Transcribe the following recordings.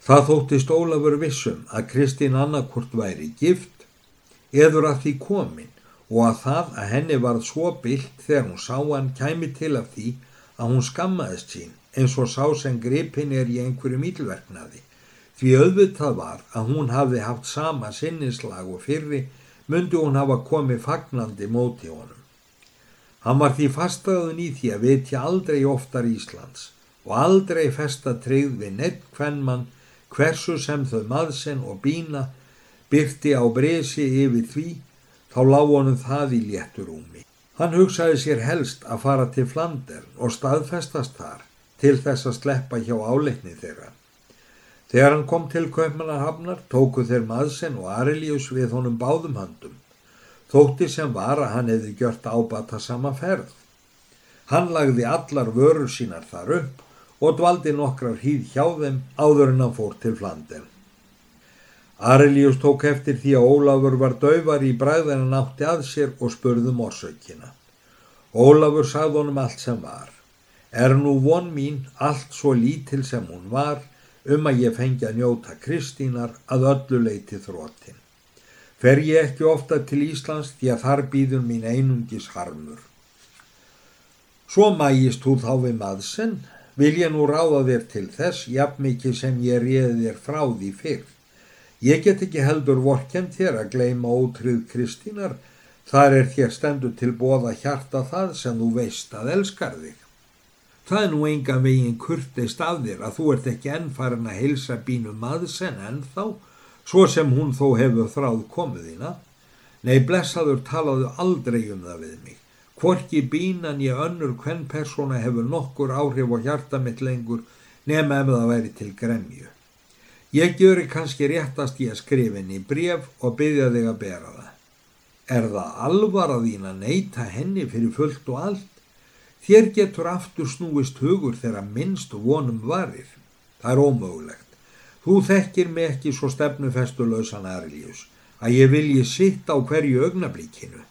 Það þóttist Ólafur vissum að Kristín annarkort væri gift eður að því komin og að það að henni varð svo byllt þegar hún sá hann kæmi til af því að hún skammaðist sín eins og sá sem gripin er í einhverju mílverknaði. Því auðvitað var að hún hafði haft sama sinnislag og fyrri myndi hún hafa komið fagnandi móti honum. Hann var því fastaðun í því að vitja aldrei oftar Íslands og aldrei festa treyð við neitt hvernmann hversu sem þau maðsinn og bína byrti á bresi yfir því þá lág honum það í létturúmi. Hann hugsaði sér helst að fara til Flandern og staðfestast þar til þess að sleppa hjá áleikni þeirra. Þegar hann kom til Kaupmannahafnar tóku þeir maðsinn og Arilius við honum báðum handum. Þótti sem var að hann hefði gjört ábata sama ferð. Hann lagði allar vörur sínar þar upp og dvaldi nokkrar hýð hjá þeim áður en hann fór til Flandern. Arilius tók eftir því að Ólafur var döfar í bræðan en átti að sér og spurðum orsökina. Ólafur sagði honum allt sem var. Er nú von mín allt svo lítil sem hún var um að ég fengi að njóta Kristínar að öllu leiti þróttin. Fer ég ekki ofta til Íslands því að þar býður mín einungis harmur. Svo mægist þú þá við maðsinn, vil ég nú ráða þér til þess, jafn mikið sem ég réði þér frá því fyrr. Ég get ekki heldur vorkend þér að gleima ótrið Kristínar, þar er þér stendur til bóða hjarta það sem þú veist að elskar þig. Það er nú enga veginn kurtist af þér að þú ert ekki ennfærin að heilsa bínu maðsen ennþá, svo sem hún þó hefur þráð komið þína. Nei, blessaður talaðu aldrei um það við mig. Hvorki bínan ég önnur hvern persóna hefur nokkur áhrif og hjarta mitt lengur nema ef það væri til gremju. Ég gjöri kannski réttast í að skrifin í bref og byggja þig að bera það. Er það alvar að þín að neyta henni fyrir fullt og allt? Þér getur aftur snúist hugur þegar minnst vonum varir. Það er ómögulegt. Þú þekkir mig ekki svo stefnufestulausan Arlius að ég vilji sitt á hverju augnablíkinu.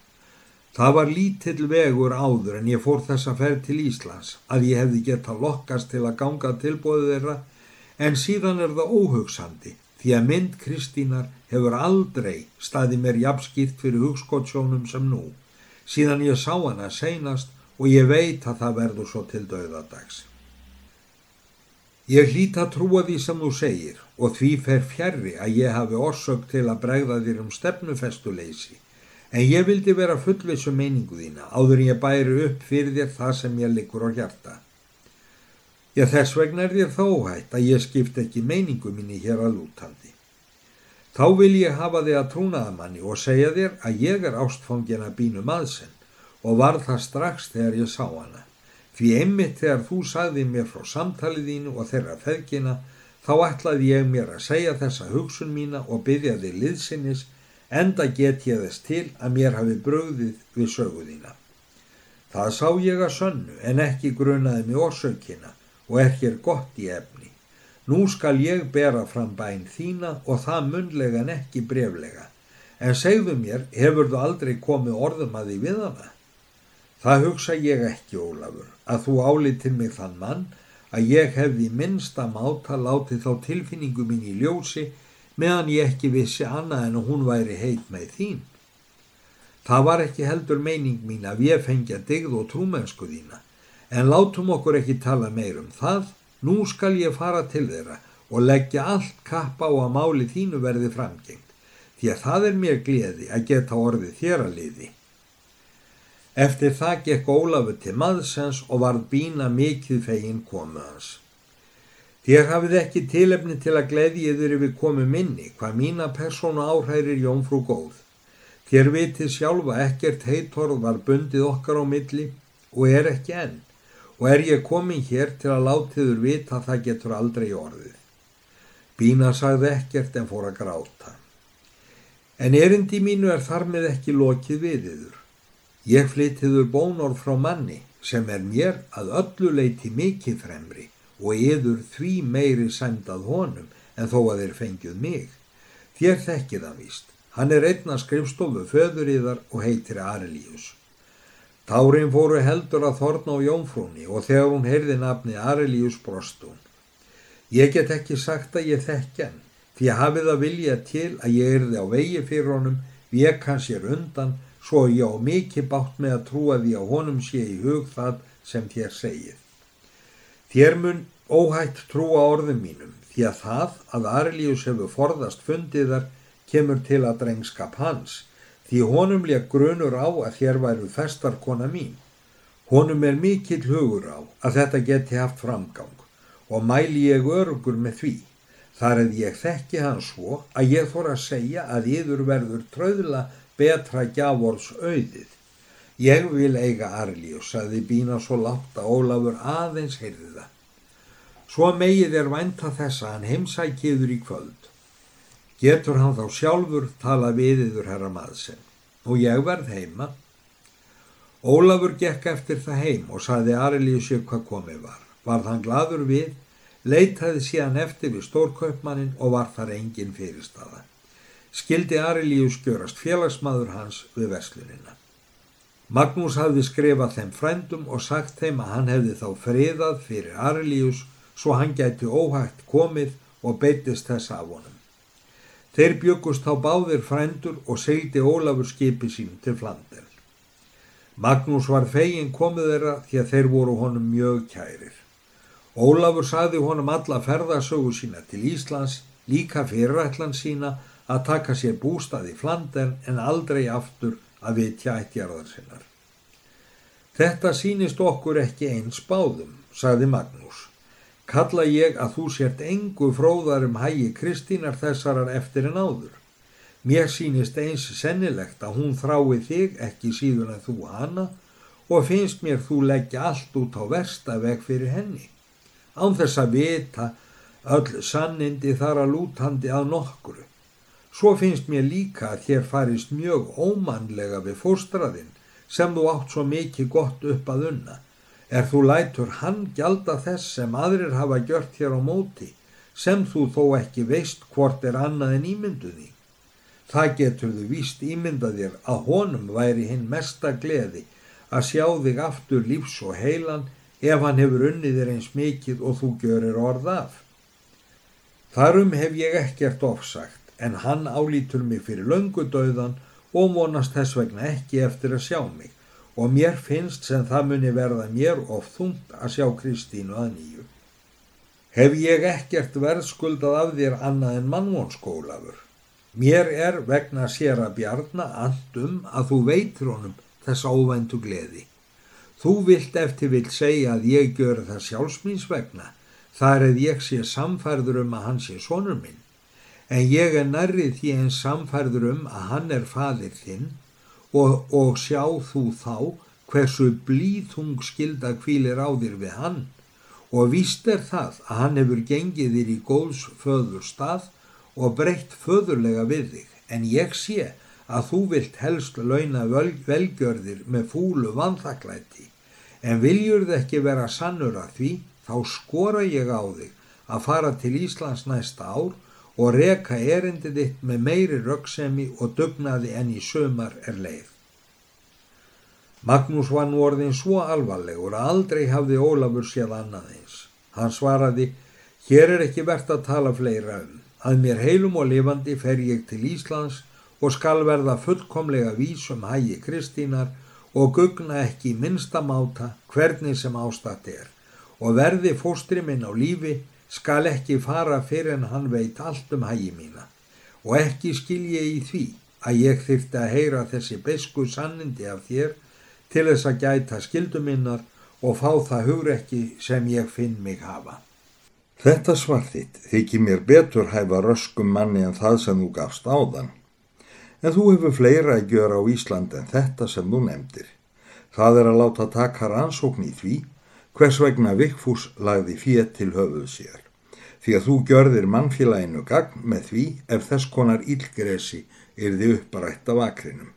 Það var lítill vegur áður en ég fór þessa ferð til Íslands að ég hefði geta lokkast til að ganga tilbóðu þeirra en síðan er það óhugsandi því að mynd Kristínar hefur aldrei staði mér jafnskýrt fyrir hugskottsjónum sem nú. Síðan ég sá hana seinast og ég veit að það verður svo til döðadags. Ég hlýt að trúa því sem þú segir og því fer fjærri að ég hafi orsök til að bregða þér um stefnufestuleysi en ég vildi vera fullvissu meiningu þína áður ég bæri upp fyrir þér það sem ég likur á hjarta. Já þess vegna er þér þó hægt að ég skipt ekki meiningu minni hér að lútandi. Þá vil ég hafa þig að trúnaða manni og segja þér að ég er ástfangin að bínu maðsinn og var það strax þegar ég sá hana. Því einmitt þegar þú sagði mér frá samtalið þínu og þeirra feðgina þá ætlaði ég mér að segja þessa hugsun mína og byggja þig liðsinnis enda get ég þess til að mér hafi bröðið við söguðína. Það sá ég að sönnu en ekki grunaði mig orsökina og er hér gott í efni. Nú skal ég bera fram bæn þína og það munlega en ekki breflega. En segðu mér, hefur þú aldrei komið orðum að því við hana? Það hugsa ég ekki, Ólafur, að þú álitir mig þann mann að ég hefði minnsta máta látið þá tilfinningu mín í ljósi meðan ég ekki vissi annað en að hún væri heit með þín. Það var ekki heldur meining mín að ég fengja digð og trúmennsku þína, en látum okkur ekki tala meir um það, nú skal ég fara til þeirra og leggja allt kappa á að máli þínu verði framgengt, því að það er mér gleði að geta orðið þér að liði. Eftir það gekk Ólafur til maðsens og varð bína mikið fegin komu hans. Þér hafið ekki tilefni til að gleyðiður yfir komu minni hvað mína persónu áhærir jónfrú góð. Þér vitið sjálfa ekkert heitorð var bundið okkar á milli og er ekki enn og er ég komin hér til að látiður vita að það getur aldrei orðið. Bína sagði ekkert en fór að gráta. En erindi mínu er þar með ekki lokið viðiður. Ég flyttiður bónor frá manni sem er mér að öllu leiti mikið fremri og yður því meiri sendað honum en þó að þeir fengjuð mig. Þér þekkið það víst. Hann er einna skrifstofu föðuríðar og heitir Arelíus. Tárin fóru heldur að þorna á jónfrúni og þegar hún heyrði nafni Arelíus brostún. Ég get ekki sagt að ég þekki hann, því að hafið að vilja til að ég erði á vegi fyrir honum, vek hann sér undan, svo ég á mikið bátt með að trúa því að honum sé í hug það sem þér segið. Þér mun óhætt trúa orðum mínum, því að það að Arlius hefur forðast fundiðar kemur til að drengskap hans, því honum leik grunur á að þér væru festarkona mín. Honum er mikill hugur á að þetta geti haft framgang og mæli ég örugur með því. Þar eða ég þekki hann svo að ég þór að segja að yður verður tröðla betra gjafors auðið. Ég vil eiga Arljus, saði Bína svo látt að Ólafur aðeins heyrði það. Svo megið er vænta þess að hann heimsækiður í kvöld. Getur hann þá sjálfur tala við yður herra maðsinn og ég verð heima. Ólafur gekk eftir það heim og saði Arljus ég hvað komið var varð hann gladur við, leitaði síðan eftir við stórkaupmannin og var þar engin fyrirstaða. Skildi Arilíus gjörast félagsmaður hans við verslunina. Magnús hafði skrifað þeim frændum og sagt þeim að hann hefði þá friðað fyrir Arilíus svo hann gæti óhægt komið og beitist þess af honum. Þeir byggust þá báðir frændur og segdi Ólafur skipi sín til Flander. Magnús var fegin komið þeirra því að þeir voru honum mjög kærir. Ólafur saði honum alla ferðasögu sína til Íslands, líka fyrirætlan sína að taka sér bústað í Flandern en aldrei aftur að vitja ættjarðar sinnar. Þetta sínist okkur ekki eins báðum, saði Magnús. Kalla ég að þú sért engu fróðar um hægi Kristínar þessarar eftir en áður. Mér sínist eins sennilegt að hún þrái þig ekki síðan að þú hana og finnst mér þú leggja allt út á versta veg fyrir henni án þess að vita öll sannindi þar að lútandi að nokkru. Svo finnst mér líka að þér farist mjög ómannlega við fóstraðinn sem þú átt svo mikið gott upp að unna. Er þú lætur hann gjalda þess sem aðrir hafa gjört hér á móti, sem þú þó ekki veist hvort er annað en ímynduði. Það getur þú víst ímyndað þér að honum væri hinn mesta gleði að sjá þig aftur lífs og heilan ef hann hefur unnið þér eins mikið og þú görir orð af. Þarum hef ég ekkert ofsagt en hann álítur mig fyrir löngudauðan og vonast þess vegna ekki eftir að sjá mig og mér finnst sem það muni verða mér of þungt að sjá Kristínu að nýju. Hef ég ekkert verðskuldað af þér annað en mannvonskólafur. Mér er vegna sér að bjarna andum að þú veitur honum þess ávæntu gleði. Þú vilt eftir vil segja að ég gör það sjálfsmýns vegna, þar eða ég sé samfærður um að hann sé sonur minn, en ég er nærrið því en samfærður um að hann er fadir þinn og, og sjá þú þá hversu blíðung skilda kvílir á þér við hann. Og víst er það að hann hefur gengið þér í góðs föður stað og breytt föðurlega við þig, en ég sé að þú vilt helst launa velgjörðir með fúlu vanþaklæti en viljur þið ekki vera sannur að því þá skora ég á þig að fara til Íslands næsta ár og reka erindi þitt með meiri röggsemi og dugnaði enn í sömar er leið. Magnús var nú orðin svo alvarlegur að aldrei hafði Ólafur séð annað eins. Hann svaraði, hér er ekki verðt að tala fleira um. Að mér heilum og lifandi fer ég til Íslands og skal verða fullkomlega vísum hægi Kristínar og gugna ekki minnstamáta hvernig sem ástatt er og verði fóstri minn á lífi skal ekki fara fyrir en hann veit allt um hægi mína og ekki skil ég í því að ég þyrfti að heyra þessi besku sannindi af þér til þess að gæta skilduminnar og fá það hugrekki sem ég finn mig hafa. Þetta svarþitt þykir mér betur hæfa röskum manni en það sem þú gafst áðan en þú hefur fleira að gjöra á Ísland en þetta sem þú nefndir. Það er að láta taka rannsókn í því hvers vegna Vikfús lagði fér til höfuð sér. Því að þú gjörðir mannfélaginu gagn með því ef þess konar ílgresi er þið upprætt af akrinum.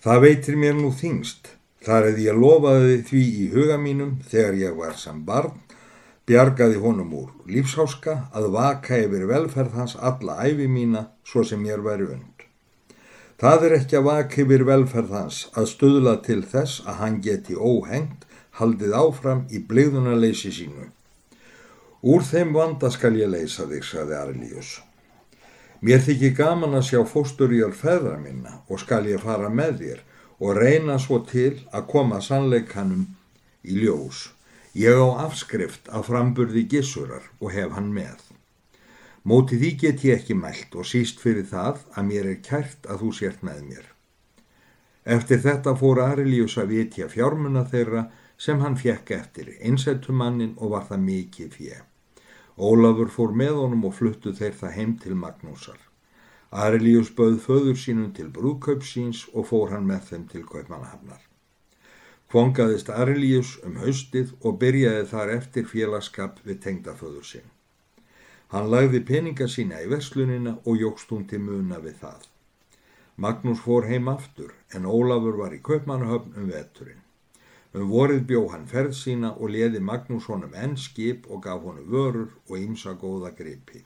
Það veitir mér nú þingst, þar eða ég lofaði því í huga mínum þegar ég var sem barn, bjargaði honum úr lífsháska að vaka yfir velferð hans alla æfi mína svo sem ég væri und. Það er ekki að vaki yfir velferð hans að stuðla til þess að hann geti óhengt haldið áfram í bligðunarleysi sínu. Úr þeim vanda skal ég leysa þig, saði Arlíus. Mér þykir gaman að sjá fósturjál feðra minna og skal ég fara með þér og reyna svo til að koma sannleikanum í ljós. Ég á afskrift af framburði gissurar og hef hann með. Móti því get ég ekki mælt og síst fyrir það að mér er kært að þú sért með mér. Eftir þetta fór Arilíus að vitja fjármuna þeirra sem hann fjekk eftir einsættumannin og var það mikið fjö. Ólafur fór með honum og fluttu þeir það heim til Magnúsar. Arilíus bauð föður sínum til brúðkaupsíns og fór hann með þeim til Kaupmannahafnar. Kvongaðist Arilíus um haustið og byrjaði þar eftir félagskap við tengdaföður sinn. Hann lagði peninga sína í verslunina og jógst hún til muna við það. Magnús fór heim aftur en Ólafur var í Kaupmannahöfn um veturinn. Um vorið bjó hann ferð sína og leði Magnús honum enn skip og gaf honum vörur og ymsa góða gripi.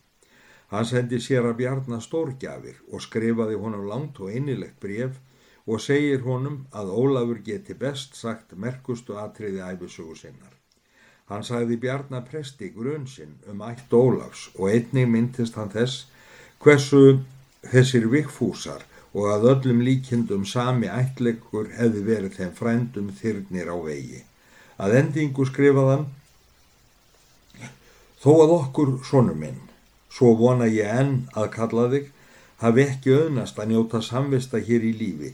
Hann sendi sér að bjarnar stórgjafir og skrifaði honum langt og einilegt bref og segir honum að Ólafur geti best sagt merkustu atriði æfisugu sinnar. Hann sagði bjarnar presti grunnsinn um ætt Ólafs og einnig myndist hann þess hversu þessir vikfúsar og að öllum líkindum sami ætleikur hefði verið þeim frændum þyrnir á vegi. Að endingu skrifaðan Þó að okkur, sonu minn, svo vona ég enn að kalla þig, hafi ekki auðnast að njóta samvista hér í lífi,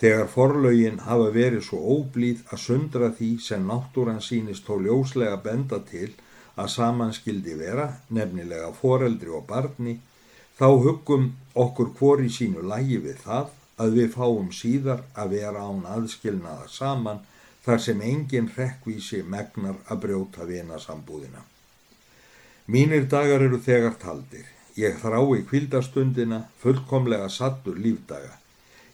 þegar forlaugin hafa verið svo óblíð að sundra því sem náttúran sínist þó ljóslega benda til að samanskildi vera, nefnilega foreldri og barni, Þá hugum okkur hvori sínu lægi við það að við fáum síðar að vera án aðskilnaða saman þar sem engin rekvísi megnar að brjóta vina sambúðina. Mínir dagar eru þegar taldir. Ég þrái kvildastundina fullkomlega sattur lífdaga.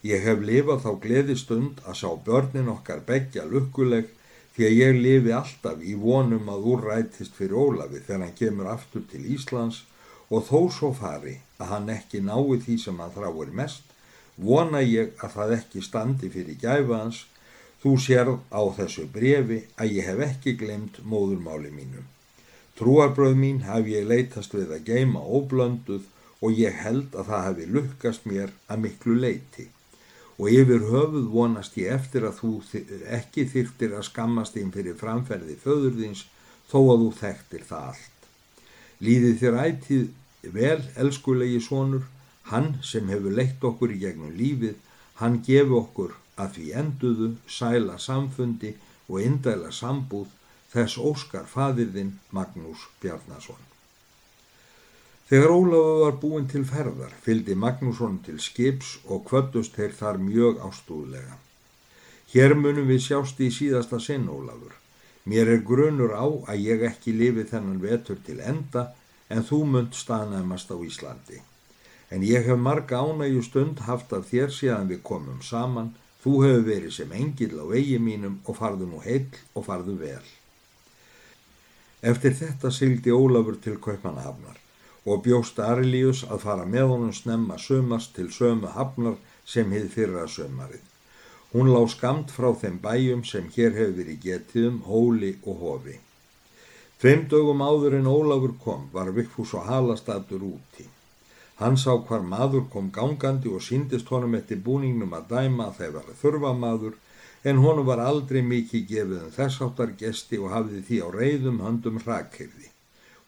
Ég hef lifað þá gleðistund að sá börnin okkar begja lukkuleg því að ég lifi alltaf í vonum að úr rætist fyrir Ólafi þegar hann kemur aftur til Íslands og þó svo fari að hann ekki nái því sem hann þráir mest, vona ég að það ekki standi fyrir gæfans, þú sérð á þessu brefi að ég hef ekki glemt móðurmáli mínum. Trúarbröð mín hef ég leitast við að geima óblönduð og ég held að það hefði lukkast mér að miklu leiti. Og yfir höfuð vonast ég eftir að þú ekki þyrtir að skammast þín fyrir framferði föðurðins þó að þú þekktir það allt. Líði þér ætið vel elskulegi sonur, hann sem hefur leitt okkur í gegnum lífið, hann gefi okkur að því enduðu, sæla samfundi og indæla sambúð þess óskar fadirðinn Magnús Bjarnason. Þegar Ólafu var búin til ferðar fyldi Magnússon til skips og kvöldust þeir þar mjög ástúðlega. Hér munum við sjást í síðasta sinn Ólafur. Mér er grunur á að ég ekki lifi þennan vetur til enda en þú munt staðnæmast á Íslandi. En ég hef marga ánægju stund haft af þér síðan við komum saman, þú hefur verið sem engil á vegi mínum og farðu nú heill og farðu vel. Eftir þetta syldi Ólafur til Kaupmannahafnar og bjóst Arlius að fara með honum snemma sömast til sömu hafnar sem hið fyrra sömarið. Hún lág skamt frá þeim bæjum sem hér hefur verið getið um hóli og hofi. Tveim dögum áður en Ólafur kom var Vikfús og Halastadur úti. Hann sá hvar maður kom gangandi og síndist honum eftir búningnum að dæma að þeir var þurfa maður en honum var aldrei mikið gefið en um þess áttar gesti og hafði því á reyðum höndum hrakirði.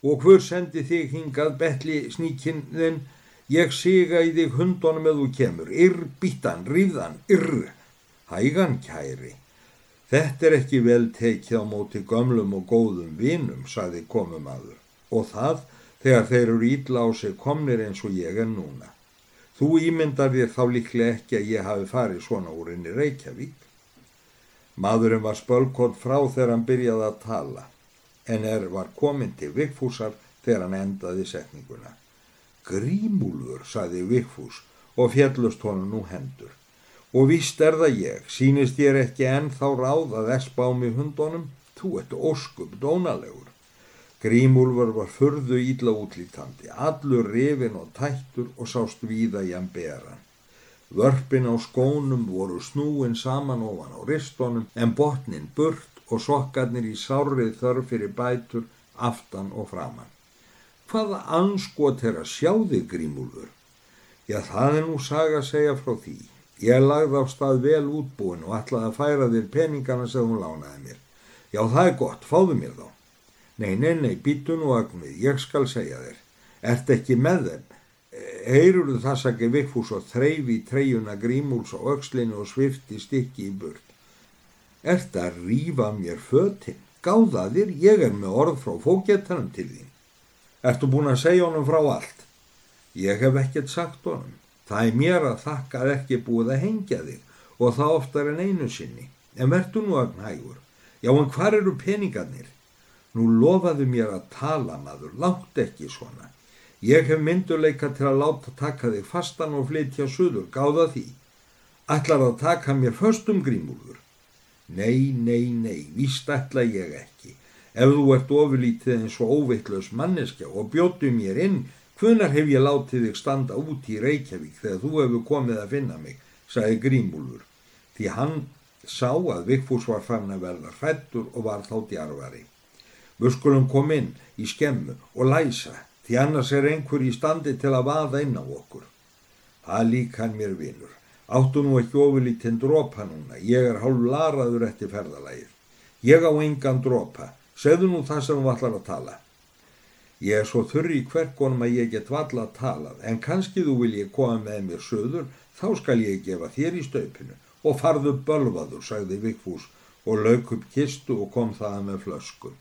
Og hver sendi þig hingað betli sníkinn þinn? Ég siga í þig hundunum eða þú kemur. Irr, bítan, ríðan, irr. Hægan kæri. Þetta er ekki vel tekið á móti gömlum og góðum vinum, saði komumadur, og það þegar þeir eru ítla á sig komnir eins og ég er núna. Þú ímyndar þér þá líklega ekki að ég hafi farið svona úr í Reykjavík. Madurinn var spölkort frá þegar hann byrjaði að tala, en er var komin til Vigfúsar þegar hann endaði setninguna. Grímúlur, saði Vigfús og fjallust honum nú hendur. Og víst er það ég, sínist ég ekki enn þá ráð að espa á mig hundunum, þú ert óskup dónalegur. Grímúlfur var förðu ídla útlítandi, allur rifin og tættur og sást víða í hann beran. Vörpin á skónum voru snúin saman ofan á ristónum en botnin burt og sokkarnir í sárið þörf fyrir bætur aftan og framann. Hvaða anskot er að sjá þig grímúlfur? Já, það er nú saga að segja frá því. Ég lagði á stað vel útbúin og ætlaði að færa þér peningana sem hún lánaði mér. Já, það er gott, fáðu mér þá. Nei, nei, nei, býtu nú agnið, ég skal segja þér. Ert ekki með þeim? Heyrur þú þess ekki vikfús og þreyfi treyjuna grímúls og aukslinu og svifti stikki í burt? Ert að rýfa mér fötinn? Gáða þér, ég er með orð frá fókjettanum til þín. Ertu búin að segja honum frá allt? Ég hef ekkert sagt honum. Það er mér að þakka að ekki búið að hengja þig og það oftar en einu sinni. En verðu nú að nægur. Já, en hvar eru peningarnir? Nú lofaðu mér að tala maður, látt ekki svona. Ég hef mynduleika til að láta taka þig fastan og flytja suður, gáða því. Ætlar að taka mér föstum grímúlur? Nei, nei, nei, víst ætla ég ekki. Ef þú ert ofurlítið eins og óveittlaus manneskja og bjótu mér inn, hvunar hef ég látið þig standa út í Reykjavík þegar þú hefur komið að finna mig, sagði Grímúlfur, því hann sá að Vigfús var fann að verða hrættur og var þá djarvari. Við skulum kom inn í skemmu og læsa, því annars er einhver í standi til að vaða inn á okkur. Það lík hann mér vinur. Áttu nú ekki ofurlítinn dropa núna, ég er hálf laraður eftir ferðalægir. Ég á engan dropa, segðu nú það sem þú allar að tala. Ég er svo þurri í hverkonum að ég get valla að tala, en kannski þú vil ég koma með mér söður, þá skal ég gefa þér í staupinu og farðu bölvaður, sagði Vikfús og lauk upp kistu og kom það með flösku.